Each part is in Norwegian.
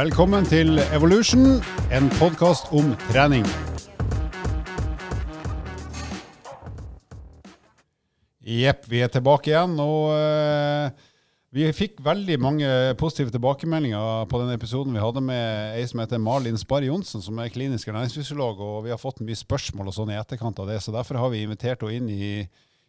Velkommen til Evolution, en podkast om trening. Jepp, vi er tilbake igjen. Og eh, vi fikk veldig mange positive tilbakemeldinger på den episoden vi hadde med ei som heter Malin Sparre Johnsen, som er klinisk ernæringsfysiolog. Og vi har fått mye spørsmål og sånn i etterkant av det, så derfor har vi invitert henne inn i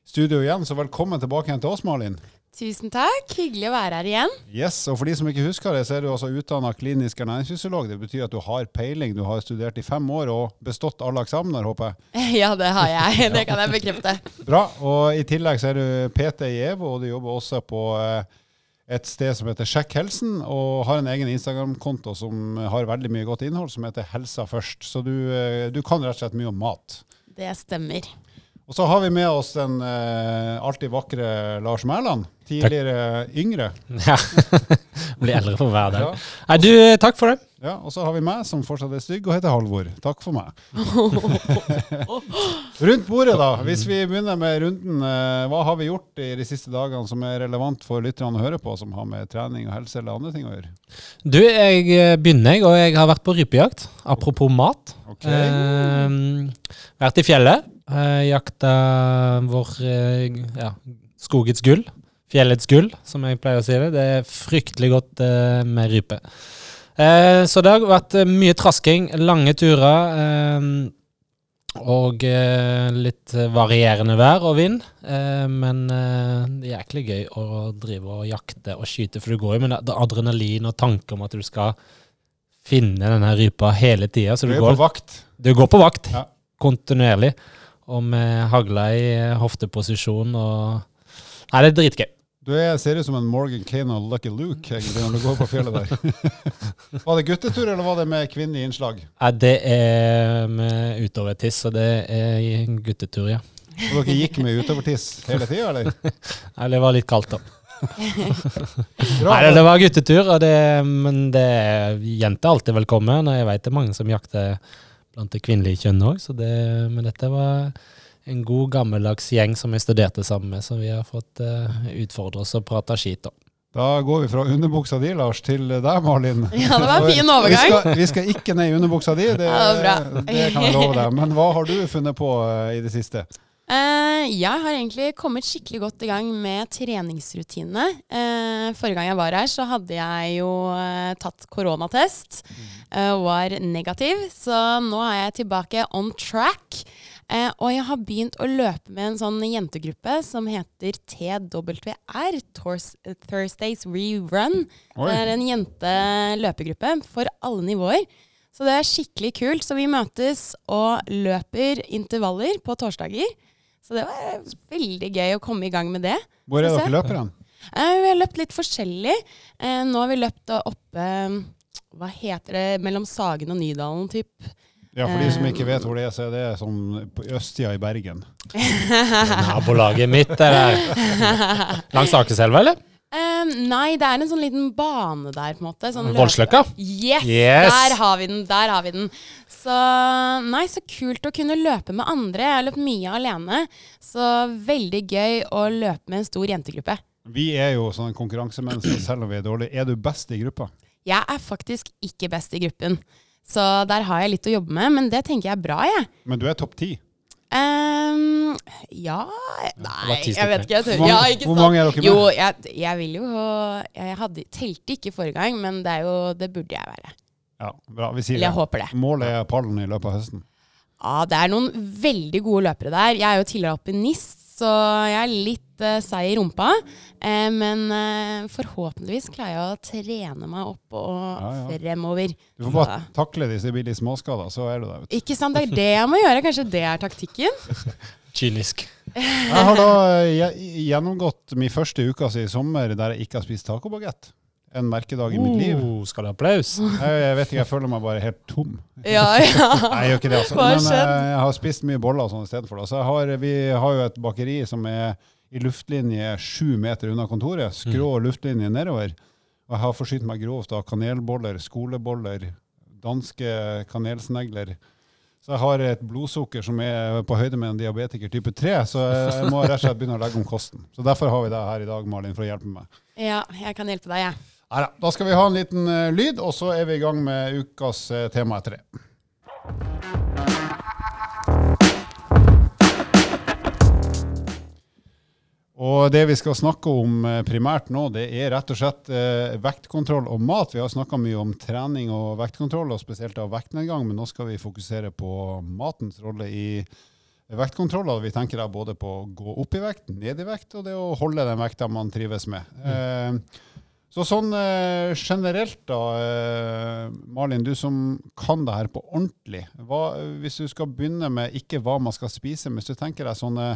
studio igjen. Så velkommen tilbake igjen til oss, Malin. Tusen takk. Hyggelig å være her igjen. Yes, og For de som ikke husker det, så er du altså utdanna klinisk ernæringsfysiolog. Det betyr at du har peiling. Du har studert i fem år og bestått alle eksamener, håper jeg. Ja, det har jeg. Det kan jeg bekrefte. Bra. Og i tillegg så er du PT i EVO, og du jobber også på eh, et sted som heter Sjekk helsen, og har en egen Instagram-konto som har veldig mye godt innhold, som heter Helsa først. Så du, eh, du kan rett og slett mye om mat. Det stemmer. Og så har vi med oss den eh, alltid vakre Lars Mæland. Tidligere yngre. Ja. Blir eldre for hver dag. Ja. Nei, du, takk for det. Ja, Og så har vi meg, som fortsatt er stygg og heter Halvor. Takk for meg. Rundt bordet, da. Hvis vi begynner med runden. eh, Hva har vi gjort i de siste dagene som er relevant for lytterne å høre på, som har med trening og helse eller andre ting å gjøre? Du, jeg eh, begynner, jeg, og jeg har vært på rypejakt. Apropos mat. Okay. Eh, vært i fjellet. Eh, jakta vår eh, ja, skogets gull. Fjellets gull, som jeg pleier å si det. Det er fryktelig godt eh, med rype. Eh, så det har vært mye trasking, lange turer. Og litt varierende vær og vind. Men det er jæklig gøy å drive og jakte og skyte, for du går jo med adrenalin og tanke om at du skal finne denne rypa hele tida. Du du er på vakt. du går på vakt Ja. kontinuerlig. Og med hagla i eh, hofteposisjon og Nei, det er dritgøy. Du er, ser ut som en Morgan Kane og Lucky Luke egentlig, når du går på fjellet der. var det guttetur, eller var det med kvinnelig innslag? Nei, det er med utovertiss, og det er guttetur, ja. Og dere gikk med utovertiss hele tida, eller? Nei, det var litt kaldt, da. Nei, det var guttetur, og det, men det jenter er alltid velkommen. Og jeg vet det er mange som jakter blant det kvinnelige kjønnet òg, så det, men dette var en god, gammeldags gjeng som jeg studerte sammen med, så vi har fått uh, utfordre oss og prate skit om. Da går vi fra underbuksa di, Lars, til deg, Malin. Ja, det var en fin Vi overgang. skal, vi skal ikke ned i underbuksa di, det, Ja, det det kan jeg love deg. Men hva har du funnet på eh, i det siste? Eh, jeg har egentlig kommet skikkelig godt i gang med treningsrutinene. Eh, forrige gang jeg var her, så hadde jeg jo eh, tatt koronatest eh, og var negativ. Så nå er jeg tilbake on track. Eh, og jeg har begynt å løpe med en sånn jentegruppe som heter TWR, Thursdays Rerun. Det er en jenteløpegruppe for alle nivåer. Så det er skikkelig kult. Så vi møtes og løper intervaller på torsdager. Så det var veldig gøy å komme i gang med det. Hvor er dere løperne? Eh, vi har løpt litt forskjellig. Eh, nå har vi løpt oppe Hva heter det? Mellom Sagen og Nydalen, typ. Ja, For de som Eh. ikke vet hvor det er, så er det sånn på østsida i Bergen. Nabolaget mitt er der. Langs Akerselva, eller? Um, nei, det er en sånn liten bane der, på en måte. Sånn Voldsløkka? Yes, Yes! Der har vi den! Der har vi den. Så nei, så kult å kunne løpe med andre. Jeg har løpt mye alene. Så veldig gøy å løpe med en stor jentegruppe. Vi er jo sånne konkurransemennesker selv om vi er dårlige. Er du best i gruppa? Jeg er faktisk ikke best i gruppen. Så der har jeg litt å jobbe med, men det tenker jeg er bra, jeg. Men du er topp ti. Um, ja Nei, jeg vet ikke. Jeg Hvor tør. mange, Ja, ikke hvor mange er dere med? Jo, jeg, jeg vil jo Jeg hadde, telte ikke forrige gang, men det, er jo, det burde jeg være. Ja, bra. Vi sier Eller jeg det. håper det. Målet er pallen i løpet av høsten. Ja, det er noen veldig gode løpere der. Jeg er jo tidligere alpinist, så jeg er litt uh, seig i rumpa. Eh, men eh, forhåpentligvis klarer jeg å trene meg opp og Ja, ja. fremover. Du får bare takle de billige blir småskada, så er du der. vet. Ikke sant, det er det jeg må gjøre. Kanskje det er taktikken? Kynisk. Jeg har da eh, gjennomgått min første uke si i sommer der jeg ikke har spist tacobagett. En merkedag i mitt liv. Oh, skal du ha applaus? Jeg, jeg vet ikke, jeg føler meg bare helt tom. Ja, ja. Nei, jeg gjør ikke det, altså. Hva har Men eh, jeg har spist mye boller og sånn istedenfor. Så jeg har, vi har jo et bakeri som er i luftlinje sju meter unna kontoret. Skrå luftlinje nedover. Og jeg har forsynt meg grovt av kanelboller, skoleboller, danske kanelsnegler. Så jeg har et blodsukker som er på høyde med en diabetiker type 3, så jeg må rett og slett begynne å legge om kosten. Så derfor har vi deg her i dag, Malin, for å hjelpe meg. ja, jeg kan hjelpe deg, jeg. Neida, da skal vi ha en liten uh, lyd, og så er vi i gang med ukas uh, tema etter det. Og det vi skal snakke om eh, primært nå, det er rett og slett eh, vektkontroll og mat. Vi har snakka mye om trening og vektkontroll, og spesielt av vektnedgang, men nå skal vi fokusere på matens rolle i vektkontroll. Og vi tenker da både på å gå opp i vekt, ned i vekt, og det å holde den vekta man trives med. Eh, så sånn eh, generelt da, eh, Malin, du som kan det her på ordentlig. Hva, hvis du skal begynne med ikke hva man skal spise, men hvis du tenker deg sånne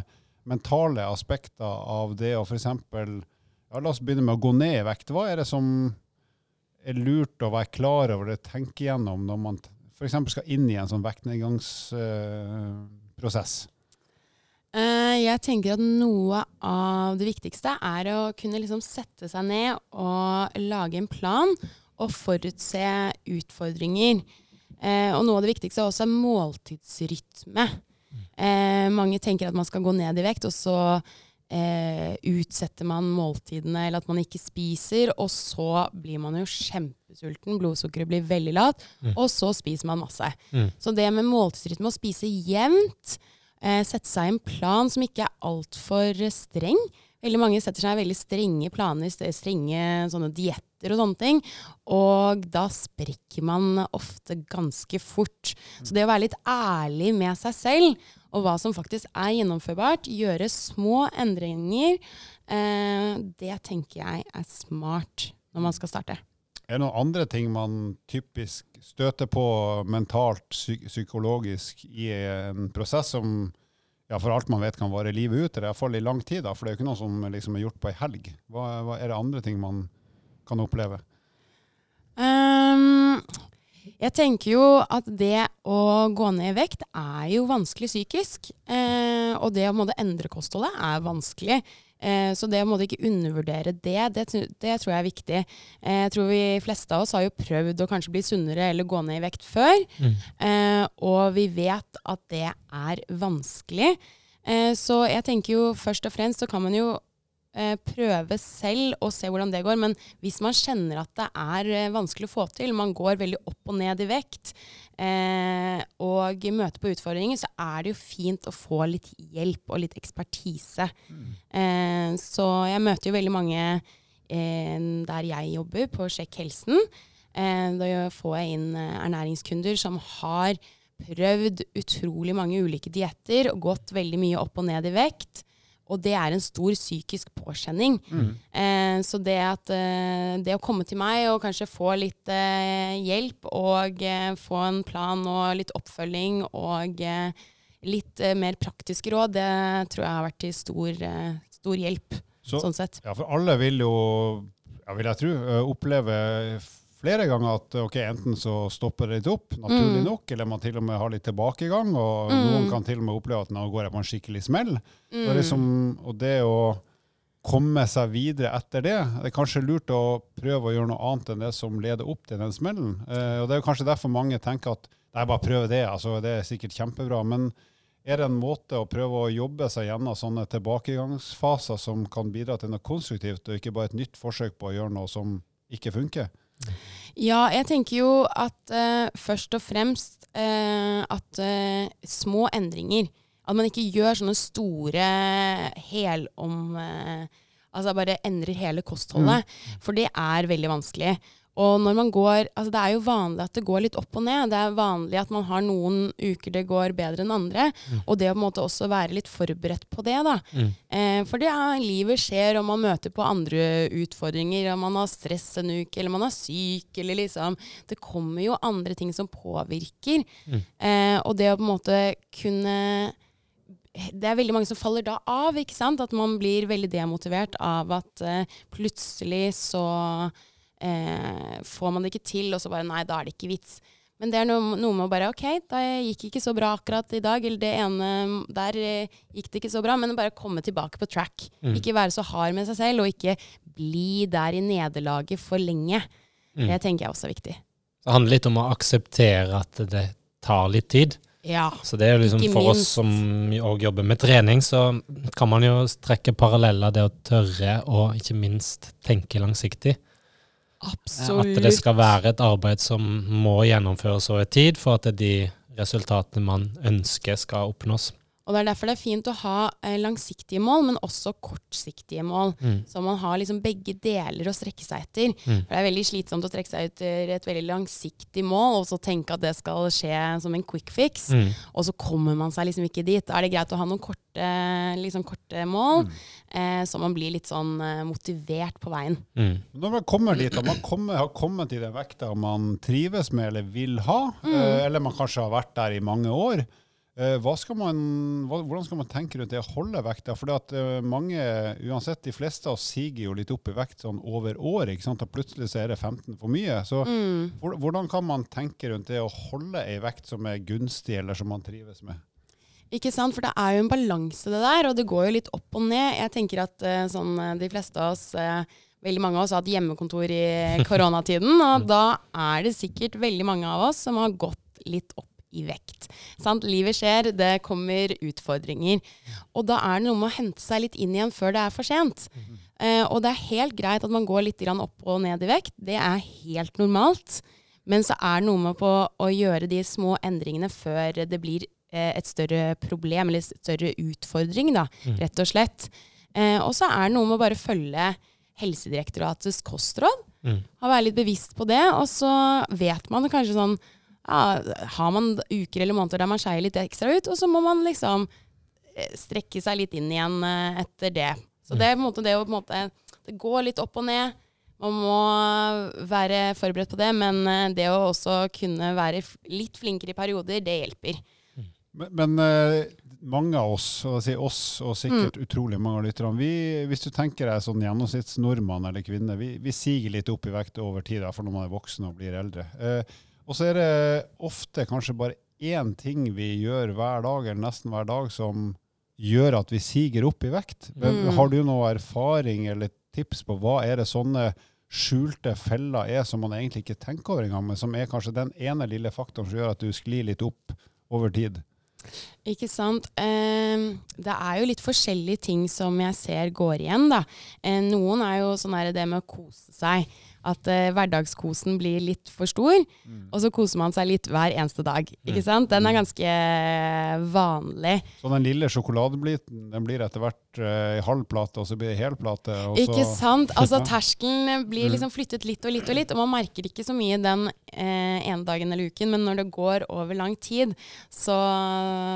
mentale aspekter av det å f.eks. Ja, la oss begynne med å gå ned i vekt. Hva er det som er lurt å være klar over det, tenke gjennom når man f.eks. skal inn i en sånn vektnedgangsprosess? Eh, jeg tenker at noe av det viktigste er å kunne liksom sette seg ned og lage en plan og forutse utfordringer. Eh, og noe av det viktigste er også måltidsrytme. Eh, mange tenker at man skal gå ned i vekt, og så eh, utsetter man måltidene, eller at man ikke spiser, og så blir man jo kjempesulten, blodsukkeret blir veldig lavt, mm. og så spiser man masse. Mm. Så det med måltidsrytme, å spise jevnt, eh, sette seg en plan som ikke er altfor streng, Veldig mange setter seg veldig strenge planer, strenge dietter og sånne ting. Og da sprekker man ofte ganske fort. Så det å være litt ærlig med seg selv og hva som faktisk er gjennomførbart, gjøre små endringer, eh, det tenker jeg er smart når man skal starte. Er det noen andre ting man typisk støter på mentalt, psykologisk i en prosess som ja, for alt man vet kan vare livet ut, eller iallfall i lang tid. Da, for det er jo ikke noe som liksom er gjort på ei helg. Hva, hva, er det andre ting man kan oppleve? Um, jeg tenker jo at det å gå ned i vekt er jo vanskelig psykisk. Eh, og det å måtte endre kostholdet er vanskelig. Eh, så det å ikke undervurdere det, det, det, tror jeg er viktig. Eh, jeg tror vi fleste av oss har jo prøvd å kanskje bli sunnere eller gå ned i vekt før. Mm. Eh, og vi vet at det er vanskelig. Så jeg tenker jo først og fremst så kan man jo prøve selv og se hvordan det går. Men hvis man kjenner at det er eh, vanskelig å få til, man går veldig opp og ned i vekt, eh, og møter på utfordringer, så er det jo fint å få litt hjelp og litt ekspertise. Mm. Eh, så jeg møter jo veldig mange eh, der jeg jobber, på Sjekk helsen. Eh, da får jeg inn ernæringskunder som har prøvd utrolig mange ulike dietter og gått veldig mye opp og ned i vekt. Og det er en stor psykisk påkjenning. Mm. Eh, så det, at, eh, det å komme til meg og kanskje få litt eh, hjelp, og eh, få en plan og litt oppfølging og eh, litt eh, mer praktiske råd, det tror jeg har vært til stor, stor hjelp. Så, sånn sett. Ja, for alle vil jo, ja, vil jeg tro, oppleve flere ganger at ok, enten så stopper det litt opp, naturlig mm. nok, eller man til og med har litt tilbakegang. Og mm. noen kan til og med oppleve at nå går jeg på en skikkelig smell. Mm. Det liksom, og det å komme seg videre etter det, det er kanskje lurt å prøve å gjøre noe annet enn det som leder opp til den smellen. Eh, og Det er kanskje derfor mange tenker at nei, bare prøve det, altså, det er sikkert kjempebra. men er det en måte å prøve å jobbe seg gjennom sånne tilbakegangsfaser som kan bidra til noe konstruktivt, og ikke bare et nytt forsøk på å gjøre noe som ikke funker? Ja, jeg tenker jo at uh, først og fremst uh, at uh, små endringer At man ikke gjør sånne store helom... altså bare endrer hele kostholdet. Mm. For det er veldig vanskelig. Og når man går Altså det er jo vanlig at det går litt opp og ned. Det er vanlig at man har noen uker det går bedre enn andre. Mm. Og det å på en måte også være litt forberedt på det, da. Mm. Eh, for det er, livet skjer, og man møter på andre utfordringer. Og man har stress en uke, eller man er syk, eller liksom Det kommer jo andre ting som påvirker. Mm. Eh, og det å på en måte kunne det er veldig mange som faller da av, ikke sant? At man blir veldig demotivert av at uh, plutselig så eh, får man det ikke til, og så bare nei, da er det ikke vits. Men det er noe, noe med å bare OK, da gikk ikke så bra akkurat i dag, eller det ene der eh, gikk det ikke så bra, men bare komme tilbake på track. Mm. Ikke være så hard med seg selv, og ikke bli der i nederlaget for lenge. Mm. Det tenker jeg også er viktig. Det handler litt om å akseptere at det tar litt tid. Ja, så det er jo liksom For oss som òg jobber med trening, så kan man jo trekke paralleller det å tørre og ikke minst tenke langsiktig. Absolutt. At det skal være et arbeid som må gjennomføres over tid for at de resultatene man ønsker skal oppnås. Og Det er derfor det er fint å ha eh, langsiktige mål, men også kortsiktige mål. Mm. Så man har liksom begge deler å strekke seg etter. Mm. For Det er veldig slitsomt å strekke seg etter et veldig langsiktig mål, og så tenke at det skal skje som en quick fix. Mm. Og så kommer man seg liksom ikke dit. Da er det greit å ha noen korte, liksom korte mål, eh, så man blir litt sånn eh, motivert på veien. Mm. Når man kommer dit, og man kommer, har kommet i den vekta man trives med eller vil ha, eh, eller man kanskje har vært der i mange år, skal man, hvordan skal man tenke rundt det å holde vekta? For mange, uansett de fleste av oss siger jo litt opp i vekt sånn over år, ikke sant? og plutselig så er det 15 for mye. Så Mm. hvordan kan man tenke rundt det å holde ei vekt som er gunstig, eller som man trives med? Ikke sant? For det er jo en balanse det der, og det går jo litt opp og ned. Jeg tenker at eh, sånn, eh, de fleste av oss, eh, veldig mange av oss, har hatt hjemmekontor i koronatiden, og da er det sikkert veldig mange av oss som har gått litt opp i vekt. Sant? Livet skjer, det kommer utfordringer. Og da er det noe med å hente seg litt inn igjen før det er for sent. Uh, og det er helt greit at man går litt grann opp og ned i vekt. Det er helt normalt. Men så er det noe med på å gjøre de små endringene før det blir uh, et større problem, eller et større utfordring, da, rett og slett. Uh, og så er det noe med å bare følge Helsedirektoratets kostråd. Mm. Være litt bevisst på det. Og så vet man kanskje sånn ja, Har man uker eller måneder der man skeier litt ekstra ut, og så må man liksom eh, strekke seg litt inn igjen eh, etter det. Så det er på en måte det å på en måte Det går litt opp og ned. Man må være forberedt på det, men eh, det å også kunne være litt flinkere i perioder, det hjelper. Men, men eh, mange av oss, og si oss, og sikkert utrolig mange av lytterne, hvis du tenker deg sånn gjennomsnittsnordmann eller -kvinne, vi, vi siger litt opp i vekt over tid, for når man er voksen og blir eldre. Eh, og så er det ofte kanskje bare én ting vi gjør hver dag, eller nesten hver dag, som gjør at vi siger opp i vekt. Mm. Har du noe erfaring eller tips på hva er det sånne skjulte feller er som man egentlig ikke tenker over engang, men som er kanskje den ene lille faktoren som gjør at du sklir litt opp over tid? Ikke sant. Eh, det er jo litt forskjellige ting som jeg ser går igjen, da. Eh, noen er jo sånn her det med å kose seg. At eh, hverdagskosen blir litt for stor, og så koser man seg litt hver eneste dag. Ikke sant? Den er ganske eh, vanlig. Så den lille sjokoladebiten den blir etter hvert eh, halv plate, og så blir det hel plate. Og så, Ikke sant? Altså. Terskelen blir liksom flyttet litt og litt og litt, og man merker ikke så mye den eh, ene dagen eller uken, men når det går over lang tid, så,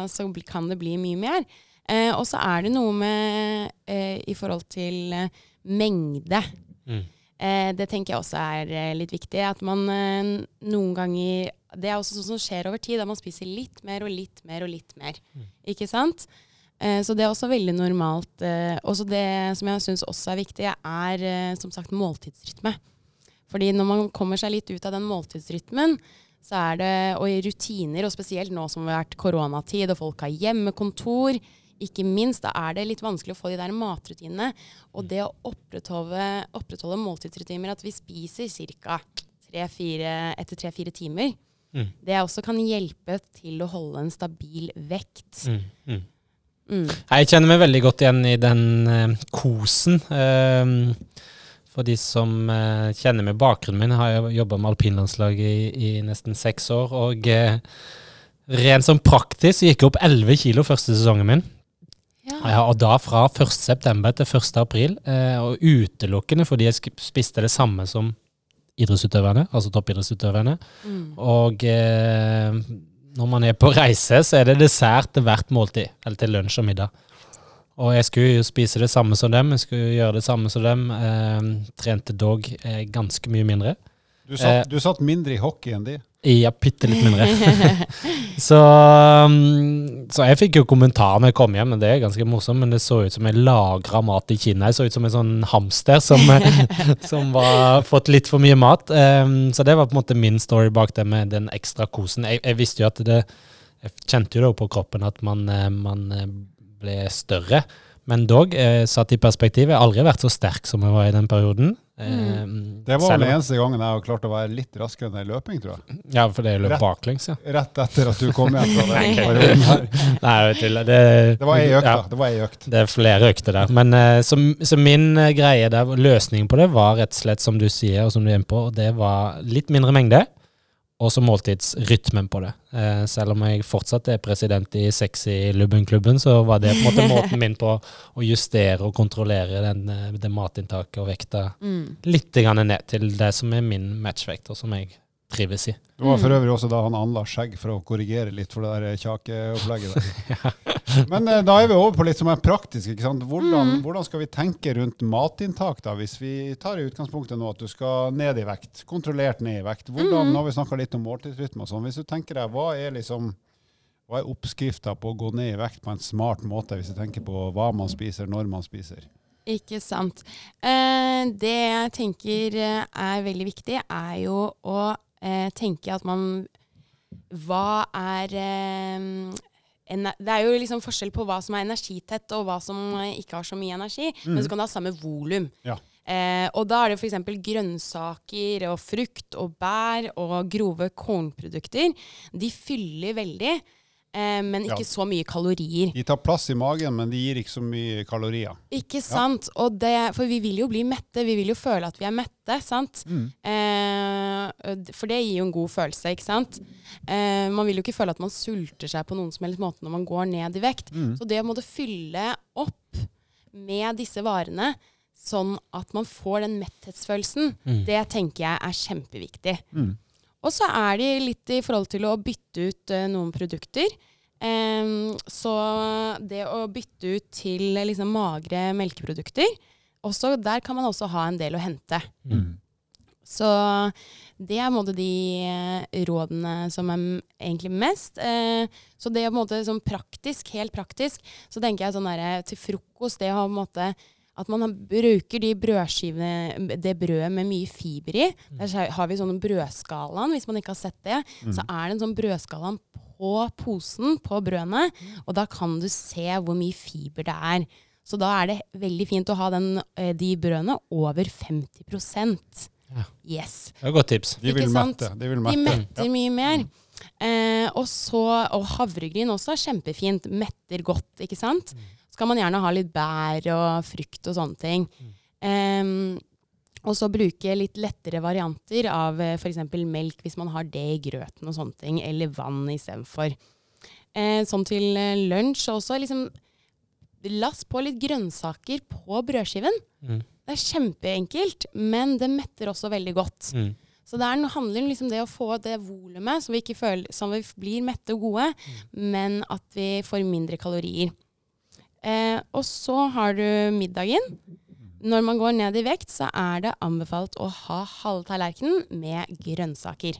så kan det bli mye mer. Eh, og så er det noe med eh, i forhold til eh, mengde. Mm. Eh, det tenker jeg også er eh, litt viktig. At man eh, noen ganger Det er også sånn som skjer over tid, at man spiser litt mer og litt mer og litt mer. Ikke sant? Eh, så det er også veldig normalt. Også det som jeg syns også er viktig, er som sagt måltidsrytme. Fordi når man kommer seg litt ut av den måltidsrytmen, så er det, og i rutiner, og spesielt nå som det har vært koronatid og folk har hjemmekontor, ikke minst, da er det litt vanskelig å få de der matrutinene. Og det å opprettholde, opprettholde måltidsrutiner, at vi spiser ca. etter tre-fire timer, Mm. det også kan hjelpe til å holde en stabil vekt. Mm. Mm. Mm. Jeg kjenner meg veldig godt igjen i den uh, kosen. Ehm, for de som uh, kjenner meg bakgrunnen min, har jeg jobba med alpinlandslaget i, i nesten seks år. Og eh, rent sånn praktisk gikk jeg opp 11 kilo første sesongen min. Ja, og da fra 1. september til 1. april, eh, og utelukkende fordi jeg spiste det samme som idrettsutøverne, altså toppidrettsutøverne. Mm. Og eh, når man er på reise, så er det dessert til hvert måltid, eller til lunsj og middag. Og jeg skulle jo spise det samme som dem, jeg skulle gjøre det samme som dem. Eh, trente dog eh, ganske mye mindre. Du satt, Eh. du satt mindre i hockey enn de. Ja, bitte litt mindre. så, um, så jeg fikk jo kommentar når jeg kom hjem, men det er ganske morsomt. Men det så ut som jeg lagra mat i Kina. Jeg så ut som en sånn hamster som, som var fått litt for mye mat. Um, så det var på en måte min story bak det med den ekstra kosen. Jeg, jeg visste jo at det Jeg kjente jo det på kroppen at man, eh, man eh, ble større. Men dog, eh, satt i perspektiv, jeg har aldri vært så sterk som jeg var i den perioden. Eh, Det var selv den eneste gangen jeg har klart å være litt raskere enn i løping, tror jeg. Ja, for det er løp Rett- baklengs, ja. Rett etter at du kom hjem fra den perioden her. Nei, jeg vet ikke. Det, Det var ei økt, ja. da. Det var ei økt. Det er flere økter der. Men eh, så, så min eh, greie der, løsningen på det var rett og slett som du sier, og som du er inne på, og det var litt mindre mengde, og så måltidsrytmen på det. Eh, selv om jeg fortsatt er president i Sexy Lubben-klubben, så var det på en måte måten min på å justere og kontrollere den, eh, det matinntaket og vekta Mm. litt grann ned til det som er min matchvekt, og som jeg trives i. Det var for øvrig også da han anla skjegg for å korrigere litt for det der kjakeopplegget der. Men eh, da er vi over på litt som er praktisk. ikke sant? Hvordan, hvordan skal vi tenke rundt matinntak, da, hvis vi tar i utgangspunktet nå at du skal ned i vekt? Kontrollert ned i vekt. Hvordan, Nå har vi snakka litt om måltidsrytme og sånn. Hvis du tenker deg, hva er liksom hva er oppskrifta på å gå ned i vekt på en smart måte, hvis du tenker på hva man spiser, når man spiser? Ikke sant. Eh, det jeg tenker eh, er veldig viktig, er jo å eh, tenke at man Hva er eh, Det er jo liksom forskjell på hva som er energitett, og hva som eh, ikke har så mye energi. Men så kan det ha samme volum. Ja. Eh, og da er det f.eks. grønnsaker og frukt og bær og grove kornprodukter. De fyller veldig, eh, men ikke Ja. så mye kalorier. De tar plass i magen, men de gir ikke så mye kalorier. Ikke sant? Og det, for vi vil jo bli mette. Vi vil jo føle at vi er mette, sant? Eh, for det gir jo en god følelse, ikke sant? Eh, man vil jo ikke føle at man sulter seg på noen som helst måte når man går ned i vekt. Så det å måtte fylle opp med disse varene, sånn at man får den metthetsfølelsen, det tenker jeg er kjempeviktig. Mm. Og så er de litt i forhold til å bytte ut uh, noen produkter. Um, så det å bytte ut til eh, liksom magre melkeprodukter, også, der kan man også ha en del å hente. Mm. Så det er måte de eh, rådene som er egentlig mest. Eh, så det er måte sånn praktisk, helt praktisk, så tenker jeg sånn der, til frokost, det å ha at man har- bruker de brødskivene, det brødet med mye fiber i. Der har vi sånne brødskalaen, hvis man ikke har sett det. Så er det en sånn brødskalaen på posen, på brødene, og da kan du se hvor mye fiber det er. Så da er det veldig fint å ha den, eh, de brødene over 50 Ja. Yes. Det er et godt tips. De vil mette. De vil De metter metter mye mer. Eh, og, så, og havregryn også er kjempefint. Metter godt, ikke sant. Så kan man gjerne ha litt bær og frukt og sånne ting. Em, og så bruke litt lettere varianter av eh, f.eks. melk hvis man har det i grøten og sånne ting, eller vann istedenfor. Eh, sånn til eh, lunsj også. Liksom, lass på litt grønnsaker på brødskiven. Mm. Det er kjempeenkelt, men det metter også veldig godt. Mm. Så det er, handler liksom det å få det volumet, så vi føler, så vi blir mette og gode, men at vi får mindre kalorier. Eh, og så har du middagen. Når man går ned i vekt, så er det anbefalt å ha halve tallerkenen med grønnsaker.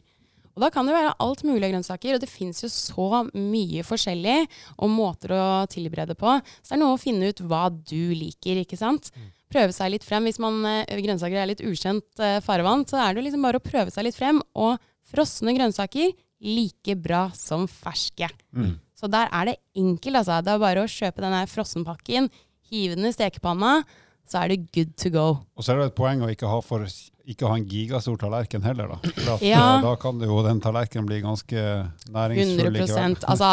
Og da kan det være alt mulig av grønnsaker, og det fins jo så mye forskjellig og måter å tilberede på. Så det er noe å finne ut hva du liker, ikke sant. Prøve seg litt frem. Hvis man, eh, grønnsaker er litt ukjent eh, farvann, så er det liksom bare å prøve seg litt frem. Og frosne grønnsaker like bra som ferske. Mm. Så der er det enkelt, altså. Det er bare å kjøpe denne frossenpakken, hive den i stekepanna, så er det good to go. Og så er det et poeng å ikke ha, for, ikke ha en gigastor tallerken heller, da. For Ja. eh, Da kan jo den tallerkenen bli ganske næringsfull 100 likevel. Altså,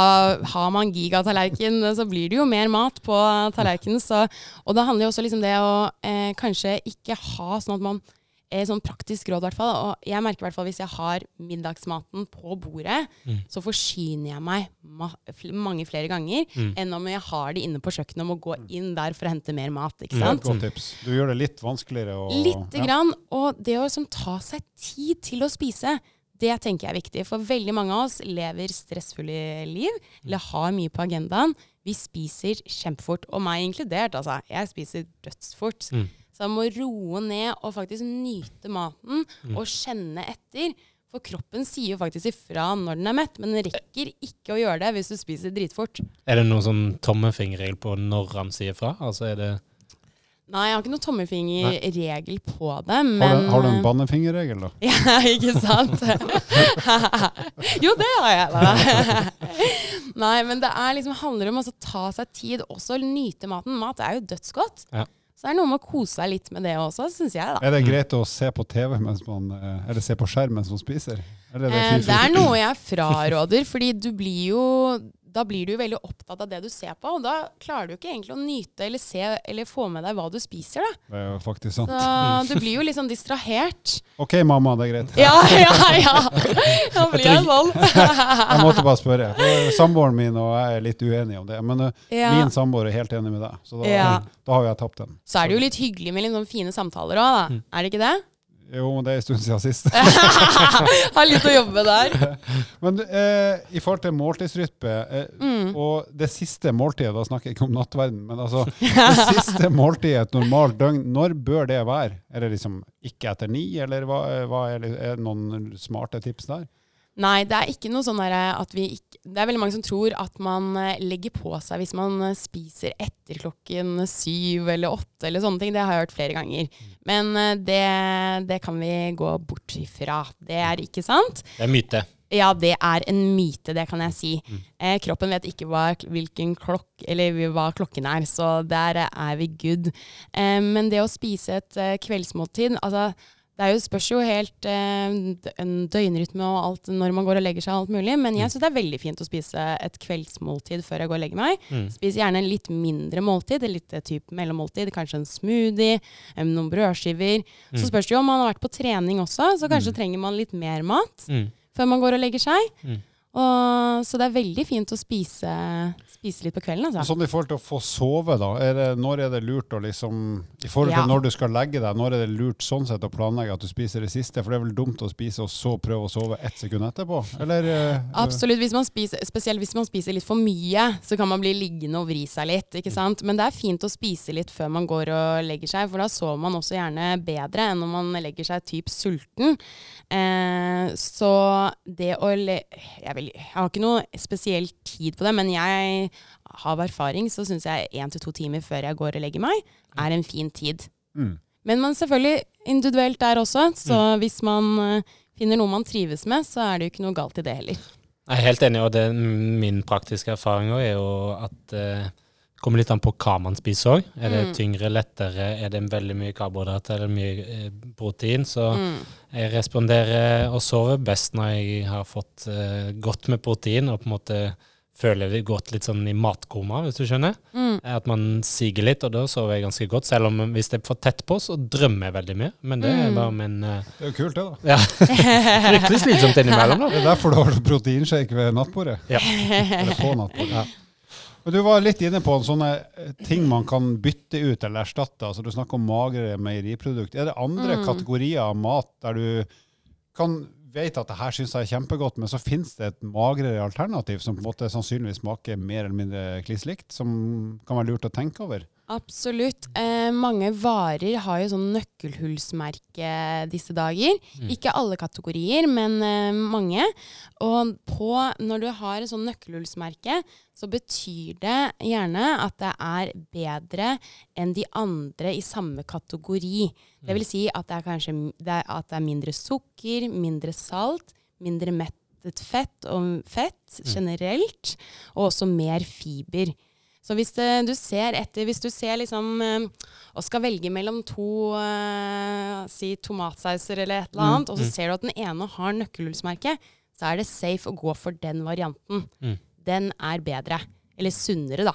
Har man gigatallerken, så blir det jo mer mat på tallerkenen. Så, og det handler jo også liksom det å eh, kanskje ikke ha sånn at man eh, Sånn praktisk råd, i hvert fall. Og jeg merker i hvert fall hvis jeg har middagsmaten på bordet, Mm. så forsyner jeg meg ma mange flere ganger Mm. enn om jeg har det inne på kjøkkenet og må gå inn der for å hente mer mat. ikke sant? Mm. godt tips. Du gjør det litt vanskeligere. å- Lite ja. grann. Og det å liksom ta seg tid til å spise, det tenker jeg er viktig. For veldig mange av oss lever stressfulle liv, eller har mye på agendaen. Vi spiser kjempefort, og meg inkludert, altså. Jeg spiser dødsfort. Mm. Så jeg må roe ned og faktisk nyte maten, Mm. og kjenne etter. For kroppen sier jo faktisk ifra når den er mett, men den rekker ikke å gjøre det hvis du spiser dritfort. Er det noen sånn tommefingerregel på når han sier fra? Altså er det Nei, jeg har ikke noen tommelfingerregel på det, men Har, du, har du en eh, bannefingerregel, da? Ja, ikke sant? jo, det har jeg. da. Nei, men det er liksom, handler om å ta seg tid, også nyte maten. Mat er jo dødsgodt. Ja. Så det er noe med å kose seg litt med det også, syns jeg, da. Er det greit å se på TV mens man, eh, eller se på skjerm mens man spiser? Eller er det Eh, det er noe jeg fraråder, fordi du blir jo da blir du jo veldig opptatt av det du ser på, og da klarer du ikke egentlig å nyte eller se eller få med deg hva du spiser. da. Det er jo faktisk sant. Så du blir jo sånn distrahert. OK, mamma, det er greit. Ja, ja, ja! Da blir jeg sånn. Jeg måtte bare spørre. For Samboeren min og jeg er litt uenige om det. Men eh, Ja. min samboer er helt enig med deg, så da, Ja. da har jo jeg tapt den. Så er det jo litt hyggelig med litt sånne fine samtaler òg, da. Er det ikke det? Jo, men det er en stund siden sist. Har litt å jobbe med der. Men eh, i forhold til måltidsrytme, eh, Mm. og det siste måltidet, da snakker jeg ikke om nattverden, men altså det siste måltidet et normalt døgn, når bør det være? Er det liksom ikke etter ni, eller hva, hva er, det, er det noen smarte tips der? Nei, det er ikke noe sånn derre at vi ikke Det er veldig mange som tror at man eh, legger på seg hvis man eh, spiser etter klokken syv eller åtte eller sånne ting. Det har jeg hørt flere ganger. Men eh, det, det kan vi gå bort ifra. Det er ikke sant. Det er myte. Ja, det er en myte, det kan jeg si. Eh, kroppen vet ikke hva, hvilken klokk, eller hva klokken er, så der er vi good. Eh, men det å spise et eh, kveldsmåltid altså, Det er jo, spørs jo helt eh, en døgnrytme og alt når man går og legger seg alt mulig, men jeg syns det er veldig fint å spise et kveldsmåltid før jeg går og legger meg. Mm. Spis gjerne en litt mindre måltid, et litt eh, type mellommåltid, kanskje en smoothie, noen brødskiver. Så spørs det jo om man har vært på trening også, så kanskje trenger man litt mer mat Mm. før man går og legger seg. Mm. Og, så det er veldig fint å spise, spise litt på kvelden, altså. Sånn i forhold til å få sove, da. Er det, når er det lurt å liksom I forhold til Ja. når du skal legge deg, når er det lurt sånn sett å planlegge at du spiser det siste? For det er vel dumt å spise og så prøve å sove ett sekund etterpå? Eller eh, Absolutt. Hvis man spiser, spesielt hvis man spiser litt for mye, så kan man bli liggende og vri seg litt. ikke sant? Men det er fint å spise litt før man går og legger seg, for da sover man også gjerne bedre enn når man legger seg typ sulten. Eh, så det å le jeg, vil, jeg har ikke noe spesiell tid på det, men jeg av erfaring så syns jeg én til to timer før jeg går og legger meg, er en fin tid. mm. Men man selvfølgelig individuelt der også, så hvis man eh, finner noe man trives med, så er det jo ikke noe galt i det heller. Jeg er helt enig, og det, min praktiske erfaring er jo at eh, det kommer litt an på hva man spiser òg. Er det Mm. tyngre, lettere, er det veldig mye karbohydrater eller mye eh, protein? Så Mm. jeg responderer og sover best når jeg har fått eh, godt med protein og på en måte føler det gått litt sånn i matkoma, hvis du skjønner. Mm. At man siger litt, og da sover jeg ganske godt. Selv om hvis det er for tett på, så drømmer jeg veldig mye. Men det er Mm. bare min uh, Det er jo kult, det, da. Ja, fryktelig slitsomt innimellom, da. Det er derfor du har proteinshake ved nattbordet. Ja. Eller på nattbordet. Ja. Men Du var litt inne på sånne eh, ting man kan bytte ut eller erstatte. altså Du snakker om magre meieriprodukt. Er det andre Mm. kategorier av mat der du kan vet at det her syns jeg er kjempegodt, men så finnes det et magrere alternativ som på en måte sannsynligvis smaker mer eller mindre kliss likt, som kan være lurt å tenke over? Absolutt. Eh, mange varer har jo sånn nøkkelhullsmerke disse dager. Mm. Ikke alle kategorier, men eh, mange. Og på, når du har et sånn nøkkelhullsmerke, så betyr det gjerne at det er bedre enn de andre i samme kategori. Det vil si at det er kanskje det er, at det er mindre sukker, mindre salt, mindre mettet fett og fett generelt, og også mer fiber. Så hvis det, du ser etter, hvis du ser liksom eh, og skal velge mellom to eh, si tomatsauser eller et eller annet, og så ser du at den ene har nøkkelhullsmerke, så er det safe å gå for den varianten. Mm. Den er bedre. Eller sunnere, da.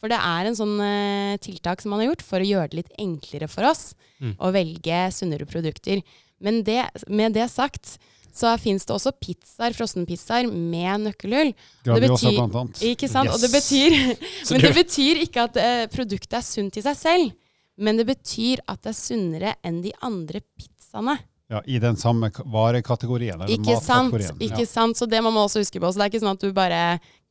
For det er en sånn eh, tiltak som man har gjort for å gjøre det litt enklere for oss Mm. å velge sunnere produkter. Men det, med det sagt, så fins det også pizzaer, frossenpizzaer med nøkkelhull. Det betyr- blant annet. Ikke sant? Og det betyr, men det betyr ikke at eh, produktet er sunt i seg selv. Men det betyr at det er sunnere enn de andre pizzaene. Ja, I den samme varekategorien. Ikke sant? ikke ja. sant? Så det må man også huske på. Så det er ikke sånn at du bare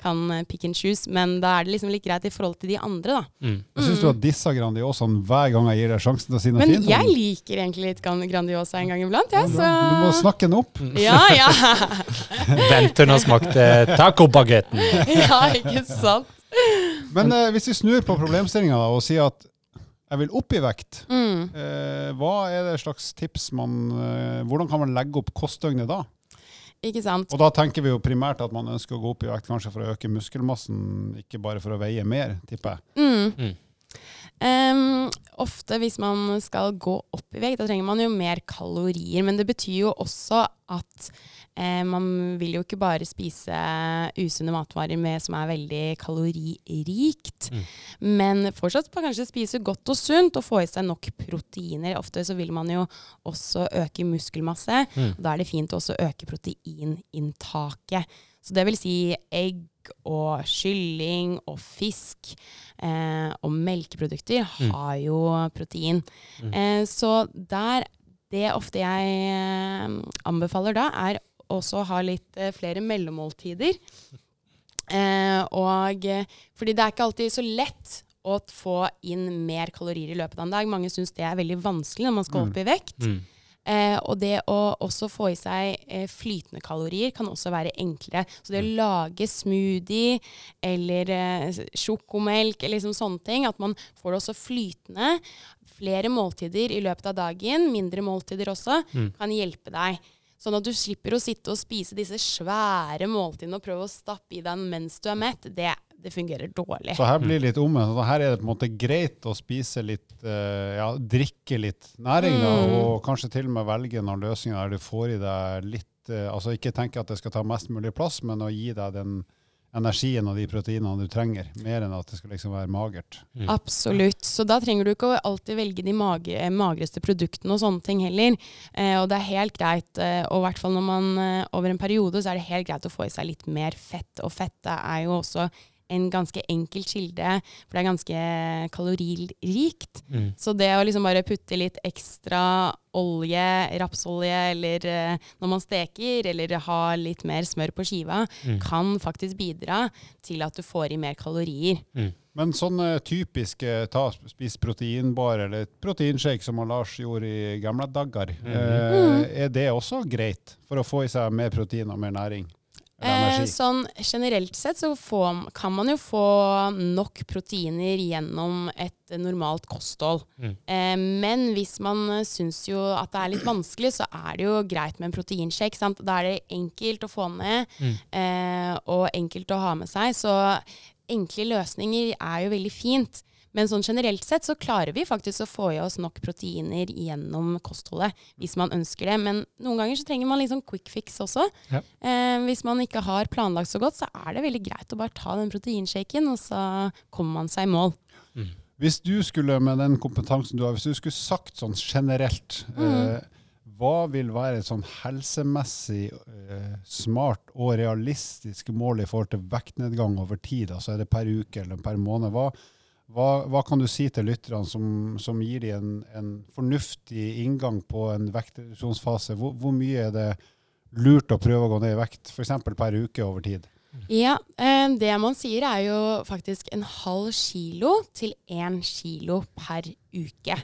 kan eh, pick and choose, men da er det liksom litt greit i forhold til de andre, da. Mm. Jeg syns du har dissa Grandiosaen hver gang jeg gir deg sjansen til å si noe Men fint. Men jeg liker egentlig litt Gran- Grandiosa en gang iblant, jeg, ja, så Du må snakke den opp. Ja, ja. Vent til den har smakt tacobagetten. ja, ikke sant? Men eh, hvis vi snur på problemstillinga og sier at jeg vil opp i vekt, Mm. eh, hva er det slags tips man eh, Hvordan kan man legge opp kostdøgnet da? Ikke sant? Og da tenker vi jo primært at man ønsker å gå opp i vekt kanskje for å øke muskelmassen, ikke bare for å veie mer, tipper jeg. Mm. Mm. Em, ofte hvis man skal gå opp i vekt, da trenger man jo mer kalorier. Men det betyr jo også at eh, man vil jo ikke bare spise usunne matvarer med, som er veldig kaloririkt. Men fortsatt på kanskje spise godt og sunt og få i seg nok proteiner. Ofte så vil man jo også øke muskelmasse. Mm. Og da er det fint å også øke proteininntaket. Så det vil si egg og kylling og fisk eh, og melkeprodukter har jo protein. Eh, så der Det ofte jeg eh, anbefaler da, er også så ha litt eh, flere mellommåltider. Eh, og eh, fordi det er ikke alltid så lett å få inn mer kalorier i løpet av en dag. Mange syns det er veldig vanskelig når man skal opp i vekt. Mm. Eh, og det å også få i seg eh, flytende kalorier kan også være enklere. Så det å lage smoothie eller eh, sjokomelk eller liksom sånne ting, at man får det også flytende, flere måltider i løpet av dagen, mindre måltider også, kan hjelpe deg. Sånn at du slipper å sitte og spise disse svære måltidene og prøve å stappe i deg mens du er mett. Det, det fungerer dårlig. Så her blir det litt omvendt. Her er det på en måte greit å spise litt, eh, ja, drikke litt næring, da, Mm. og kanskje til og med velge noen løsninger der du får i deg litt eh, Altså ikke tenke at det skal ta mest mulig plass, men å gi deg den energien og de proteinene du trenger, mer enn at det skal liksom være magert. Absolutt. Så da trenger du ikke å alltid velge de mage, magreste produktene og sånne ting heller. Eh, og det er helt greit, eh, og i hvert fall når man eh, over en periode, så er det helt greit å få i seg litt mer fett. Og fettet er jo også en ganske enkel kilde, for det er ganske kaloririkt. Mm. Så det å liksom bare putte litt ekstra olje, rapsolje, eller eh, når man steker, eller ha litt mer smør på skiva, Mm. kan faktisk bidra til at du får i mer kalorier. Men sånne typiske ta, spis proteinbar eller proteinshake som Lars gjorde i gamle dager, eh, er det også greit for å få i seg mer protein og mer næring? Eh, sånn generelt sett så får, kan man jo få nok proteiner gjennom et normalt kosthold. Mm. Eh, men hvis man syns jo at det er litt vanskelig, så er det jo greit med en proteinshake. Sant? Da er det enkelt å få ned Mm. eh, og enkelt å ha med seg. Så enkle løsninger er jo veldig fint. Men sånn generelt sett så klarer vi faktisk å få i oss nok proteiner gjennom kostholdet, hvis man ønsker det. Men noen ganger så trenger man sånn quick fix også. Ja. Eh, hvis man ikke har planlagt så godt, så er det veldig greit å bare ta den proteinshaken, og så kommer man seg i mål. Hvis du skulle, med den kompetansen du har, hvis du skulle sagt sånn generelt, eh, hva vil være et sånn helsemessig eh, smart og realistisk mål i forhold til vektnedgang over tid? Altså er det per uke eller per måned? Hva, hva, hva kan du si til lytterne som, som gir dem en, en fornuftig inngang på en vektreduksjonsfase? Hvor, hvor mye er det lurt å prøve å gå ned i vekt, f.eks. per uke over tid? Ja, eh, det man sier er jo faktisk en halv kilo til én kilo per uke.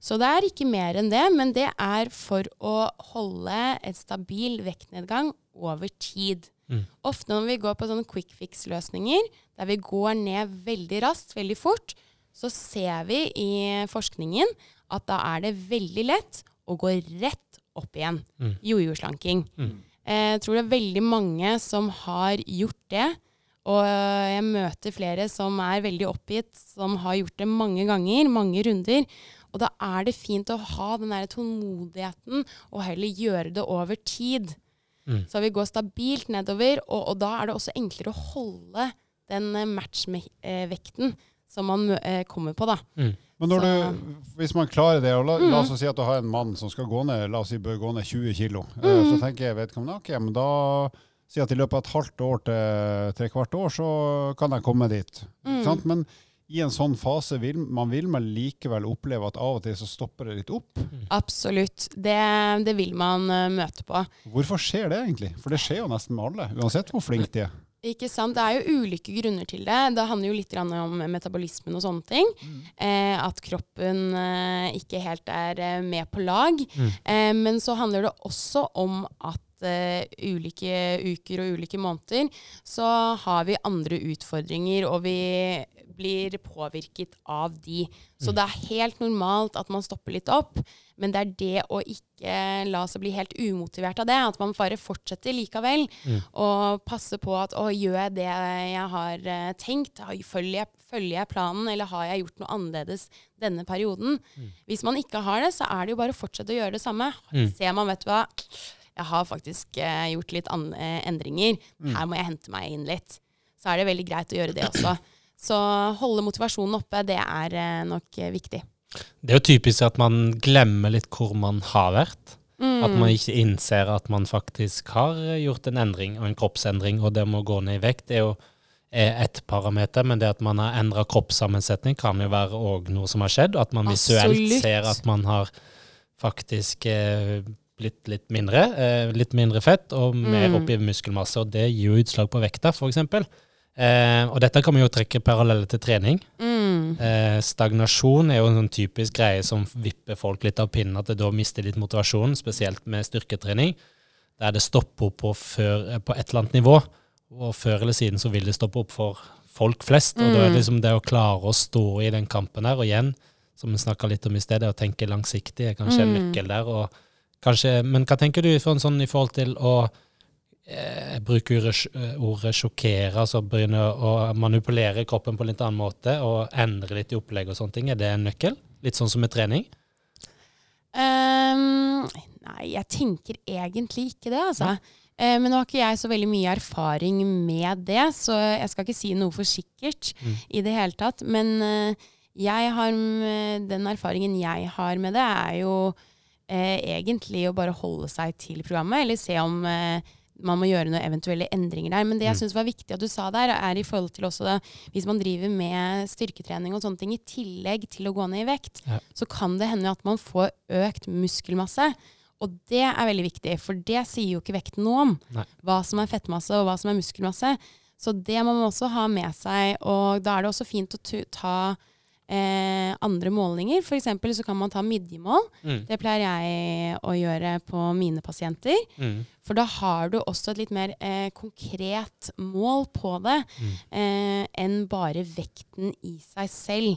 Så det er ikke mer enn det, men det er for å holde en stabil vektnedgang over tid. Mm. Ofte når vi går på sånne quick fix-løsninger, der vi går ned veldig raskt, veldig fort, så ser vi i forskningen at da er det veldig lett å gå rett opp igjen. Mm. Jojo-slanking. Mm. Eh, Jeg tror det er veldig mange som har gjort det. Og jeg møter flere som er veldig oppgitt, som har gjort det mange ganger, mange runder. Og da er det fint å ha den der tålmodigheten og heller gjøre det over tid. Mm. Så vi går stabilt nedover, og, og da er det også enklere å holde den eh, matchvekten som man eh, kommer på, da. Mm. Men når Så- du, hvis man klarer det, og la, la oss Mm. si at du har en mann som skal gå ned, la oss si bør gå ned 20 kilo, eh, Mm. så tenker jeg vedkommende, ok, men da si at i løpet av et halvt år til tre kvart år, så kan jeg komme dit. Mm. Men i en sånn fase vil man vil man likevel oppleve at av og til så stopper det litt opp. Absolutt. Det, det vil man uh, møte på. Hvorfor skjer det egentlig? For det skjer jo nesten med alle, uansett hvor flinke de er. Ikke sant? Det er jo ulike grunner til det. Det handler jo litt grann om metabolismen og sånne ting. Eh, at kroppen eh, ikke helt er eh, med på lag. Mm. Eh, men så handler det også om at ulike uker og ulike måneder, så har vi andre utfordringer, og vi blir påvirket av de. Så det er helt normalt at man stopper litt opp, men det er det å ikke la seg bli helt umotivert av det, at man bare fortsetter likevel, og passer på at å, gjør jeg det jeg har eh, tenkt, følger jeg, følger jeg planen, eller har jeg gjort noe annerledes denne perioden? Hvis man ikke har det, så er det jo bare å fortsette å gjøre det samme. Ser man, vet du hva, jeg har faktisk uh, gjort litt eh, endringer, her må jeg hente meg inn litt. Så er det veldig greit å gjøre det også. Så holde motivasjonen oppe, det er eh, nok eh, viktig. Det er jo typisk at man glemmer litt hvor man har vært. Mm. At man ikke innser at man faktisk har gjort en endring, og en kroppsendring. Og det med å gå ned i vekt er jo ett parameter, men det at man har endra kroppssammensetning, kan jo være òg noe som har skjedd. At man visuelt Absolutt. ser at man har faktisk eh, blitt litt mindre. Eh, litt mindre fett og mer Mm. oppi muskelmasse. Og det gir jo utslag på vekta, f.eks. Eh, og dette kan vi jo trekke paralleller til trening. Mm. Eh, stagnasjon er jo en sånn typisk greie som vipper folk litt av pinnen, at det da mister litt motivasjon, spesielt med styrketrening, der det stopper opp på, før, eh, på et eller annet nivå. Og før eller siden så vil det stoppe opp for folk flest. Og da er det liksom det å klare å stå i den kampen her, og igjen, som vi snakka litt om i sted, det å tenke langsiktig er kanskje en Mm. nøkkel der. Og kanskje, men hva tenker du for en sånn i forhold til å eh, bruker ordet, eh, sjokkere, altså begynne å manipulere kroppen på en litt annen måte, og endre litt i opplegg og sånne ting? Er det en nøkkel? Litt sånn som med trening? Um, nei, jeg tenker egentlig ikke det, altså. Uh, men nå har ikke jeg så veldig mye erfaring med det, så jeg skal ikke si noe for sikkert Mm. i det hele tatt. Men uh, jeg har, den erfaringen jeg har med det, er jo uh, egentlig å bare holde seg til programmet, eller se om eh, man må gjøre noen eventuelle endringer der. Men det jeg Mm. syns var viktig at du sa der, er i forhold til også det, hvis man driver med styrketrening og sånne ting i tillegg til å gå ned i vekt, Ja. så kan det hende at man får økt muskelmasse. Og det er veldig viktig, for det sier jo ikke vekten noe om. Nei. Hva som er fettmasse og hva som er muskelmasse. Så det må man også ha med seg. Og da er det også fint å ta eh, andre målinger. Eksempel så kan man ta midjemål. Mm. Det pleier jeg å gjøre på mine pasienter. Mm. For da har du også et litt mer eh, konkret mål på det Mm. eh, enn bare vekten i seg selv.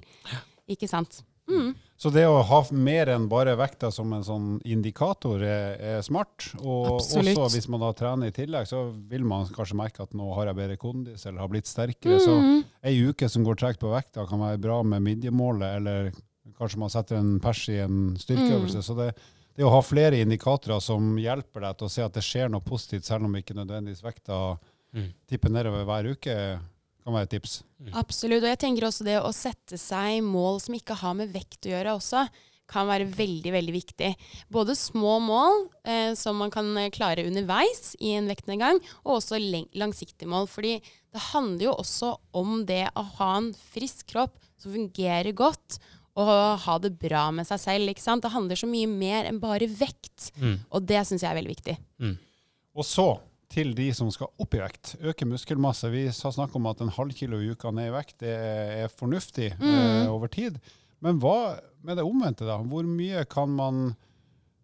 Ikke sant? Mm. Så det å ha mer enn bare vekta som en sånn indikator er, er smart. Og Absolutt. også hvis man da trener i tillegg, så vil man kanskje merke at nå har jeg bedre kondis eller har blitt sterkere. Så Mm. ei uke som går tregt på vekta kan være bra med midjemålet, eller kanskje man setter en pers i en styrkeøvelse. Mm. Så det, det å ha flere indikatorer som hjelper deg til å se at det skjer noe positivt, selv om ikke nødvendigvis vekta Mm. tipper nedover hver uke, kan være et tips. Absolutt. Og jeg tenker også det å sette seg mål som ikke har med vekt å gjøre også, kan være veldig, veldig viktig. Både små mål eh, som man kan eh, klare underveis i en vektnedgang, og også langsiktige mål. Fordi det handler jo også om det å ha en frisk kropp som fungerer godt, og ha det bra med seg selv. ikke sant? Det handler så mye mer enn bare vekt. Mm. Og det syns jeg er veldig viktig. Og så til de som skal opp i vekt, øke muskelmasse. Vi har snakket om at en halv kilo i uka ned i vekt det er fornuftig eh, over tid. Men hva med det omvendte, da? Hvor mye kan man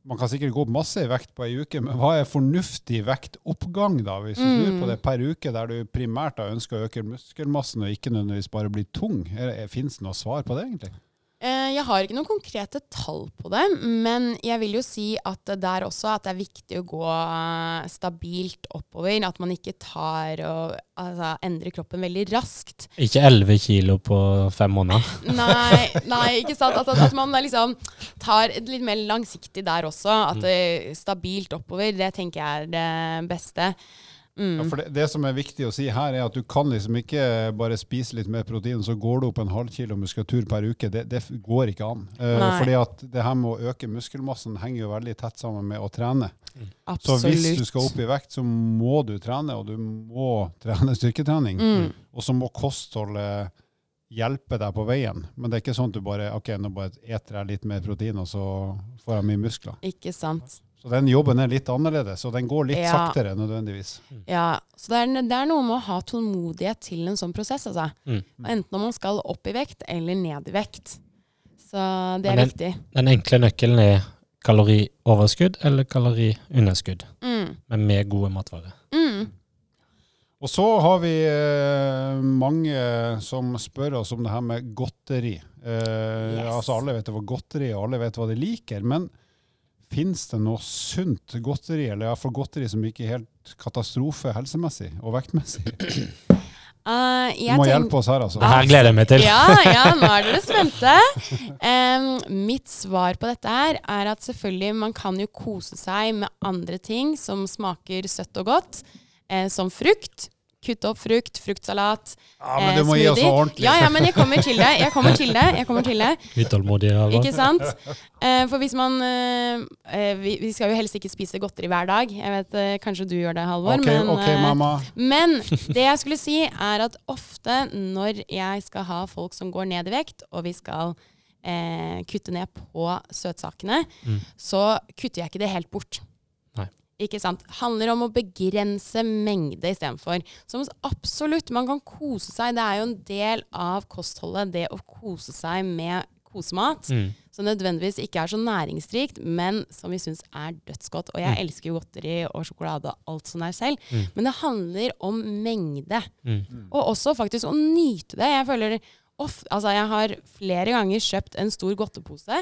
Man kan sikkert gå opp masse i vekt på ei uke, men hva er fornuftig vektoppgang, da? Hvis du snur på det per uke, der du primært da ønsker å øke muskelmassen og ikke nødvendigvis bare bli tung. Fins det noe svar på det, egentlig? Eh, Jeg har ikke noen konkrete tall på det, men jeg vil jo si at det der også at det er viktig å gå eh, stabilt oppover. At man ikke tar og altså, endrer kroppen veldig raskt. Ikke 11 kilo på fem måneder. Nei, nei ikke sant? At, at, at man liksom tar litt mer langsiktig der også. At det er stabilt oppover, det tenker jeg er det beste. Ja, for det, det som er viktig å si her, er at du kan liksom ikke bare spise litt mer protein, så går du opp en halv kilo muskulatur per uke. Det, det går ikke an. Uh, fordi at det her med å øke muskelmassen henger jo veldig tett sammen med å trene. Så hvis du skal opp i vekt, så må du trene, og du må trene styrketrening. Mm. Og så må kostholdet hjelpe deg på veien. Men det er ikke sånn at du bare ok, nå bare eter jeg litt mer protein, og så får jeg mye muskler. Ikke sant. Så den jobben er litt annerledes, og den går litt Ja. saktere nødvendigvis. Ja, så det er, det er noe med å ha tålmodighet til en sånn prosess, altså. Mm. Enten om man skal opp i vekt eller ned i vekt. Så det er den- viktig. Den enkle nøkkelen er kalorioverskudd eller kaloriunderskudd. Mm. Mm. men med gode matvarer. Mm. Og så har vi eh, mange som spør oss om det her med godteri. Eh, Yes. Altså Alle vet hva godteri er, og alle vet hva de liker. Men fins det noe sunt godteri, eller iallfall godteri som ikke er helt katastrofe helsemessig og vektmessig? Uh, Du må tenk- hjelpe oss her, altså. Det her gleder jeg meg til. Ja, ja, nå er dere spente. Um, mitt svar på dette her er at selvfølgelig man kan jo kose seg med andre ting som smaker søtt og godt, eh, som frukt. Kutte opp frukt, fruktsalat, Ja, men eh, du må gi oss ordentlig. Ja, ja, men jeg kommer til det. Jeg kommer til det. Jeg kommer til det. Utålmodig. Halvor. Ikke sant? Eh, for hvis man eh, eh, vi, vi skal jo helst ikke spise godteri hver dag. Jeg vet eh, kanskje du gjør det, Halvor. Ok, men, ok, eh, mamma. men det jeg skulle si, er at ofte når jeg skal ha folk som går ned i vekt, og vi skal eh, kutte ned på søtsakene, Mm. så kutter jeg ikke det helt bort. Ikke sant? Handler om å begrense mengde istedenfor. Som absolutt, man kan kose seg. Det er jo en del av kostholdet, det å kose seg med kosemat. Mm. Som nødvendigvis ikke er så næringsrikt, men som vi syns er dødsgodt. Og jeg Mm. elsker godteri og sjokolade og alt sånt der selv. Mm. Men det handler om mengde. Mm. Og også faktisk å nyte det. Jeg føler Off, altså jeg har flere ganger kjøpt en stor godtepose,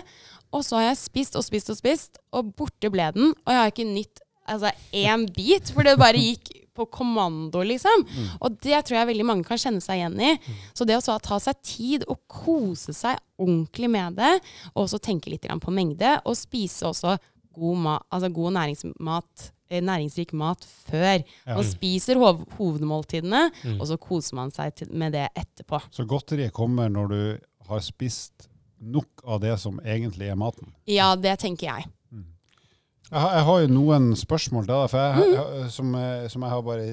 og så har jeg spist og spist og spist, og borte ble den. Og jeg har ikke nytt altså, én bit, for det bare gikk på kommando, liksom. Og det tror jeg veldig mange kan kjenne seg igjen i. Så det å så ta seg tid og kose seg ordentlig med det, og også tenke litt på mengde, og spise også god, ma altså god næringsmat, eh, næringsrik mat før. Ja. Man spiser hov hovedmåltidene, Mm. og så koser man seg med det etterpå. Så godteriet kommer når du har spist nok av det som egentlig er maten. Ja, det tenker jeg. Jeg har, jeg har jo noen spørsmål for jeg, jeg, som, jeg- som jeg har bare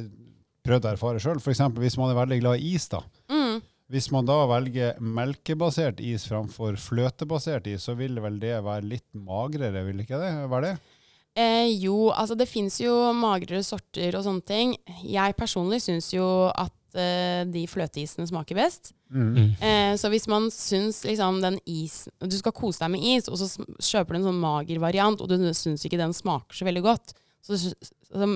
prøvd å erfare sjøl. F.eks. hvis man er veldig glad i is. da. Mm. Hvis man da velger melkebasert is framfor fløtebasert is, så vil vel det være litt magrere, vil ikke det være det? Eh, jo, altså det fins jo magrere sorter og sånne ting. Jeg personlig syns jo at eh, de fløteisene smaker best. Mm. Uh, så hvis man syns liksom den isen Du skal kose deg med is, og så kjøper du en sånn mager variant, og du syns ikke den smaker så veldig godt, så, så, så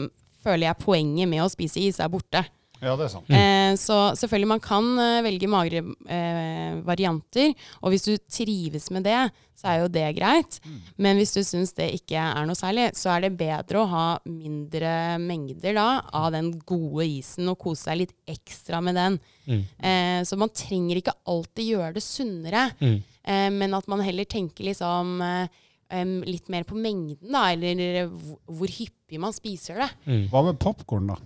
føler jeg poenget med å spise is er borte. Ja, det er sant. Eh, så selvfølgelig man kan eh, velge magre eh, varianter, og hvis du trives med det, så er jo det greit. Men hvis du syns det ikke er noe særlig, så er det bedre å ha mindre mengder da, av den gode isen og kose seg litt ekstra med den. Mm. Eh, så man trenger ikke alltid gjøre det sunnere, Mm. eh, men at man heller tenker liksom eh, em, litt mer på mengden, da, eller hvor, hvor hyppig man spiser det. Mm. Hva med popkorn, da?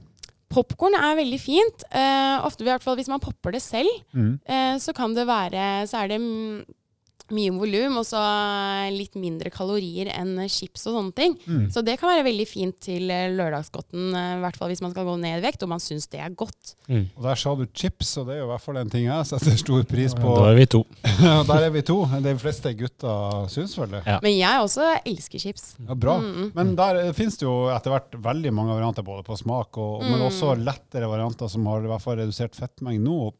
Popkorn er veldig fint. Uh, ofte i hvert fall hvis man popper det selv, Mm. uh, så kan det være Så er det mm, mye volum og så litt mindre kalorier enn chips og sånne ting. Mm. Så det kan være veldig fint til eh, lørdagsgodten, eh, i hvert fall hvis man skal gå ned i vekt og man syns det er godt. Mm. Og der sa du chips, og det er jo i hvert fall en ting jeg setter stor pris på. Da er vi to. der er vi to. De fleste gutter syns vel det. Ja. Men jeg også elsker chips. Ja, bra. Mm. Men der eh, finnes det jo etter hvert veldig mange varianter både på smak, og, men Mm. også lettere varianter som har i hvert fall redusert fettmengde nå.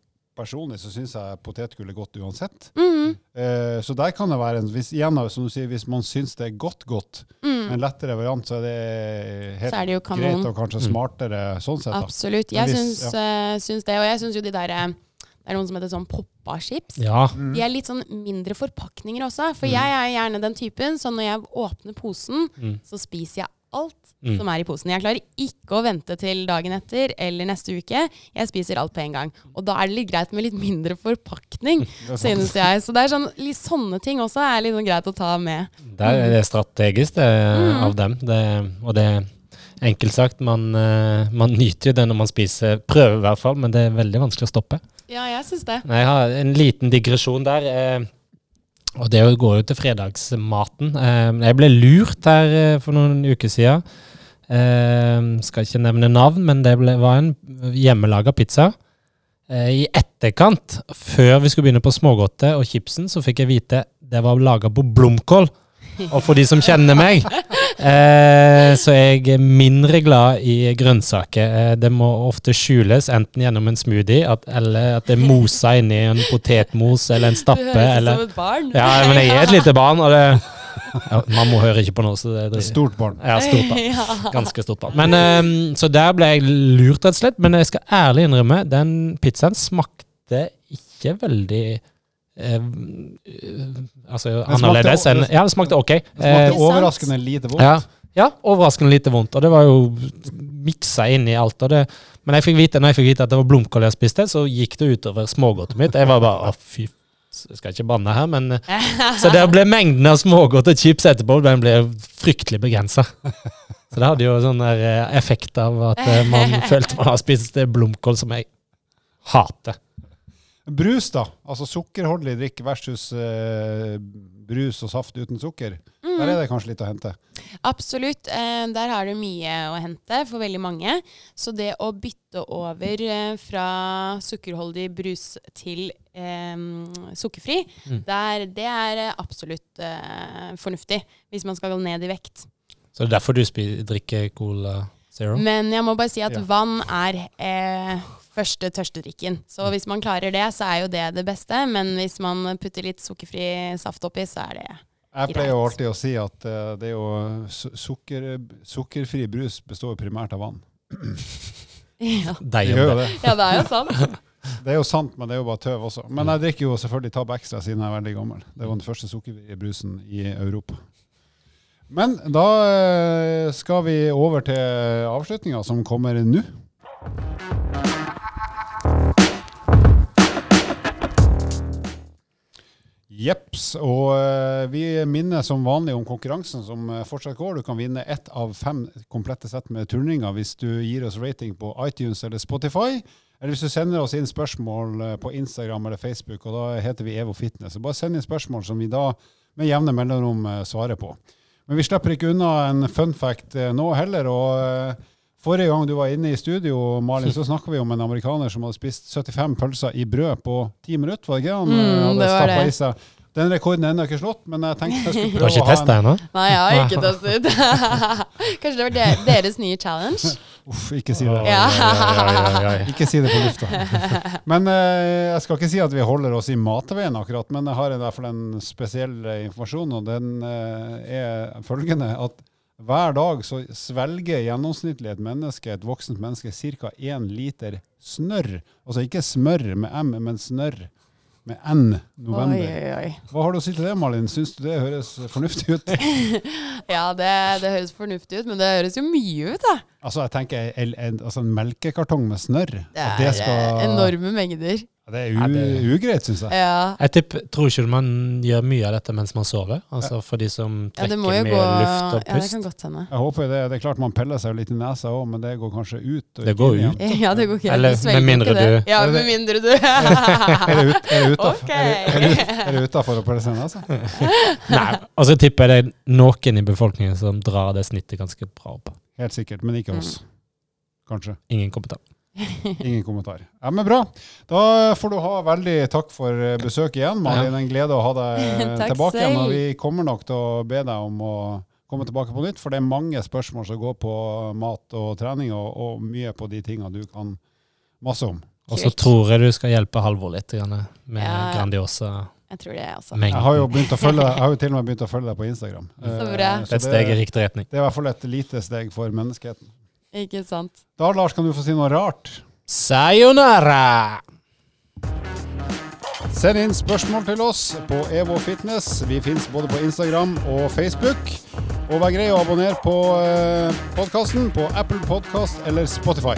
Og Personlig så syns jeg potetgull er godt uansett. Mm. Eh, så der kan det være en hvis, igjen, som du sier, hvis man syns det er godt godt, Mm. en lettere variant, så er det helt er det greit og kanskje Mm. smartere sånn sett. da. Absolutt. Jeg hvis- syns, eh, syns det. Og jeg syns jo de der eh, Det er noen som heter sånn poppa-chips. Ja. Mm. De er litt sånn mindre forpakninger også. For Mm. jeg er gjerne den typen, så når jeg åpner posen, Mm. så spiser jeg alt Mm. som er i posen. Jeg klarer ikke å vente til dagen etter eller neste uke. Jeg spiser alt på en gang. Og da er det litt greit med litt mindre forpakning, synes jeg. Så det er sånn, litt sånne ting også er litt sånn greit å ta med. Det er det strategisk det, Mm. av dem. Det, og det enkelt sagt, man, eh, man nyter jo det når man spiser. Prøver i hvert fall, men det er veldig vanskelig å stoppe. Ja, jeg syns det. Jeg har en liten digresjon der. Eh, og det går jo til fredagsmaten. Eh, jeg ble lurt her eh, for noen uker siden. Eh, skal ikke nevne navn, men det var en hjemmelaga pizza. Eh, I etterkant, før vi skulle begynne på smågodtet og chipsen, så fikk jeg vite det var laga på blomkål. Og for de som kjenner meg, eh, så er jeg mindre glad i grønnsaker. Eh, det må ofte skjules, enten gjennom en smoothie, at, eller at det er mosa inni en potetmos eller en stappe. Du høres ut Eller, som et barn. ja, men jeg er et lite barn, og det, Ja, mamma hører ikke på noe. så det Det er stort barn. Ja, stort barn. Ganske stort barn. Men, ehm, så der ble jeg lurt, rett og slett. Men jeg skal ærlig innrømme, den pizzaen smakte ikke veldig eh, altså annerledes enn Ja, det smakte ok. Det smakte Eh, overraskende lite vondt. ja, ja, overraskende lite vondt. Og det var jo miksa inn i alt. Og det, men jeg fikk vite, når jeg fikk vite at det var blomkål jeg spiste, så gikk det utover smågodtet mitt. Jeg var bare å fy jeg skal ikke banne her, men eh, Så der ble mengden av smågodt og chips etterpå den ble fryktelig begrensa. Så det hadde jo sånn der eh, effekt av at eh, man følte man har spist eh, blomkål, som jeg hater. Brus, da. Altså sukkerholdig drikk versus eh, brus og saft uten sukker. Mm. Der er det kanskje litt å hente. Absolutt. Eh, der har du mye å hente for veldig mange. Så det å bytte over eh, fra sukkerholdig brus til eh, sukkerfri, Mm. der, det er eh, absolutt eh, fornuftig hvis man skal gå ned i vekt. Så det er derfor du drikker Cola Zero? Men jeg må bare si at Ja. vann er eh, første tørstedrikken. Så hvis man klarer det, så er jo det det beste. Men hvis man putter litt sukkerfri saft oppi, så er det Jeg pleier jo alltid å si at uh, det er jo sukker, sukkerfri brus består primært av vann. Ja, Det gjør jo det. det. ja det er jo sant. Det er jo sant, men det er jo bare tøv også. Men jeg drikker jo selvfølgelig Tab Extra siden jeg er veldig gammel. Det var den første sukkerfrie brusen i Europa. Men da eh, skal vi over til avslutninga, som kommer nå. Jepps. Og eh, vi minner som vanlig om konkurransen som eh, fortsatt går. Du kan vinne ett av fem komplette sett med turninger hvis du gir oss rating på iTunes eller Spotify. Eller hvis du sender oss inn spørsmål eh, på Instagram eller Facebook, og da heter vi Evo Fitness. Så bare send inn spørsmål som vi da med jevne mellomrom svarer på. Men vi slipper ikke unna en fun fact nå heller. og Forrige gang du var inne i studio, Malin, så snakka vi om en amerikaner som hadde spist 75 pølser i brød på ti minutter. var det ikke? Han eh, Mm, hadde det stappet det. i seg. Den rekorden er ennå ikke slått, men jeg tenkte jeg skulle Du har ikke å testa ennå? Nei, jeg har ikke testet. Kanskje det var de- deres nye challenge? Uff, ikke si det. Ja. Ikke si det på lufta. Men eh, jeg skal ikke si at vi holder oss i matveien akkurat, men jeg har i hvert fall en spesiell eh, informasjon, og den eh, er følgende at hver dag så svelger gjennomsnittlig et menneske, et voksent menneske, ca. 1 liter snørr. Altså ikke smør med M, men snørr med N november. oi, oi. Hva har du å si til det, Malin? Syns du det høres fornuftig ut? Ja, det, det høres fornuftig ut, men det høres jo mye ut, da. Altså, jeg tenker en, en, altså en melkekartong med snørr. Det er er skal- enorme mengder. Ja, Det er ugreit, syns jeg. Ja. Jeg typ, tror ikke man gjør mye av dette mens man sover. Altså for de som trekker ja, mye gå luft og Ja, det pust. kan godt hende. Jeg håper det. Det er klart man peller seg litt i nesa òg, men det går kanskje ut. og Det går ut. Ja, det går ikke. Eller med mindre du- Ja, med mindre du Er det, ut, er det utafor å pelle seg i nesa? Nei, og så tipper jeg det er noen i befolkningen som drar det snittet ganske bra opp. Helt sikkert, men ikke oss. Mm. Kanskje. Ingen kommentar. Ingen kommentar. Ja, men Bra. Da får du ha veldig takk for eh, besøket igjen, Malin. En glede å ha deg eh, tilbake igjen. Og vi kommer nok til å be deg om å komme tilbake på nytt, for det er mange spørsmål som går på mat og trening, og, og mye på de tingene du kan masse om. Og så tror jeg du skal hjelpe Halvor litt med Ja. Grandiosa Jeg tror det, altså. Jeg har jo, begynt å følge deg, jeg har jo til og med begynt å følge deg på Instagram. Så Eh, bra. Det er et steg i riktig retning. Det er i hvert fall et lite steg for menneskeheten. Ikke sant. Da, Lars, kan du få si noe rart? Sayonara! Send inn spørsmål til oss på Evo Fitness. Vi finnes både på Instagram og Facebook. Og vær grei å abonnere på podkasten på Apple Podcast eller Spotify.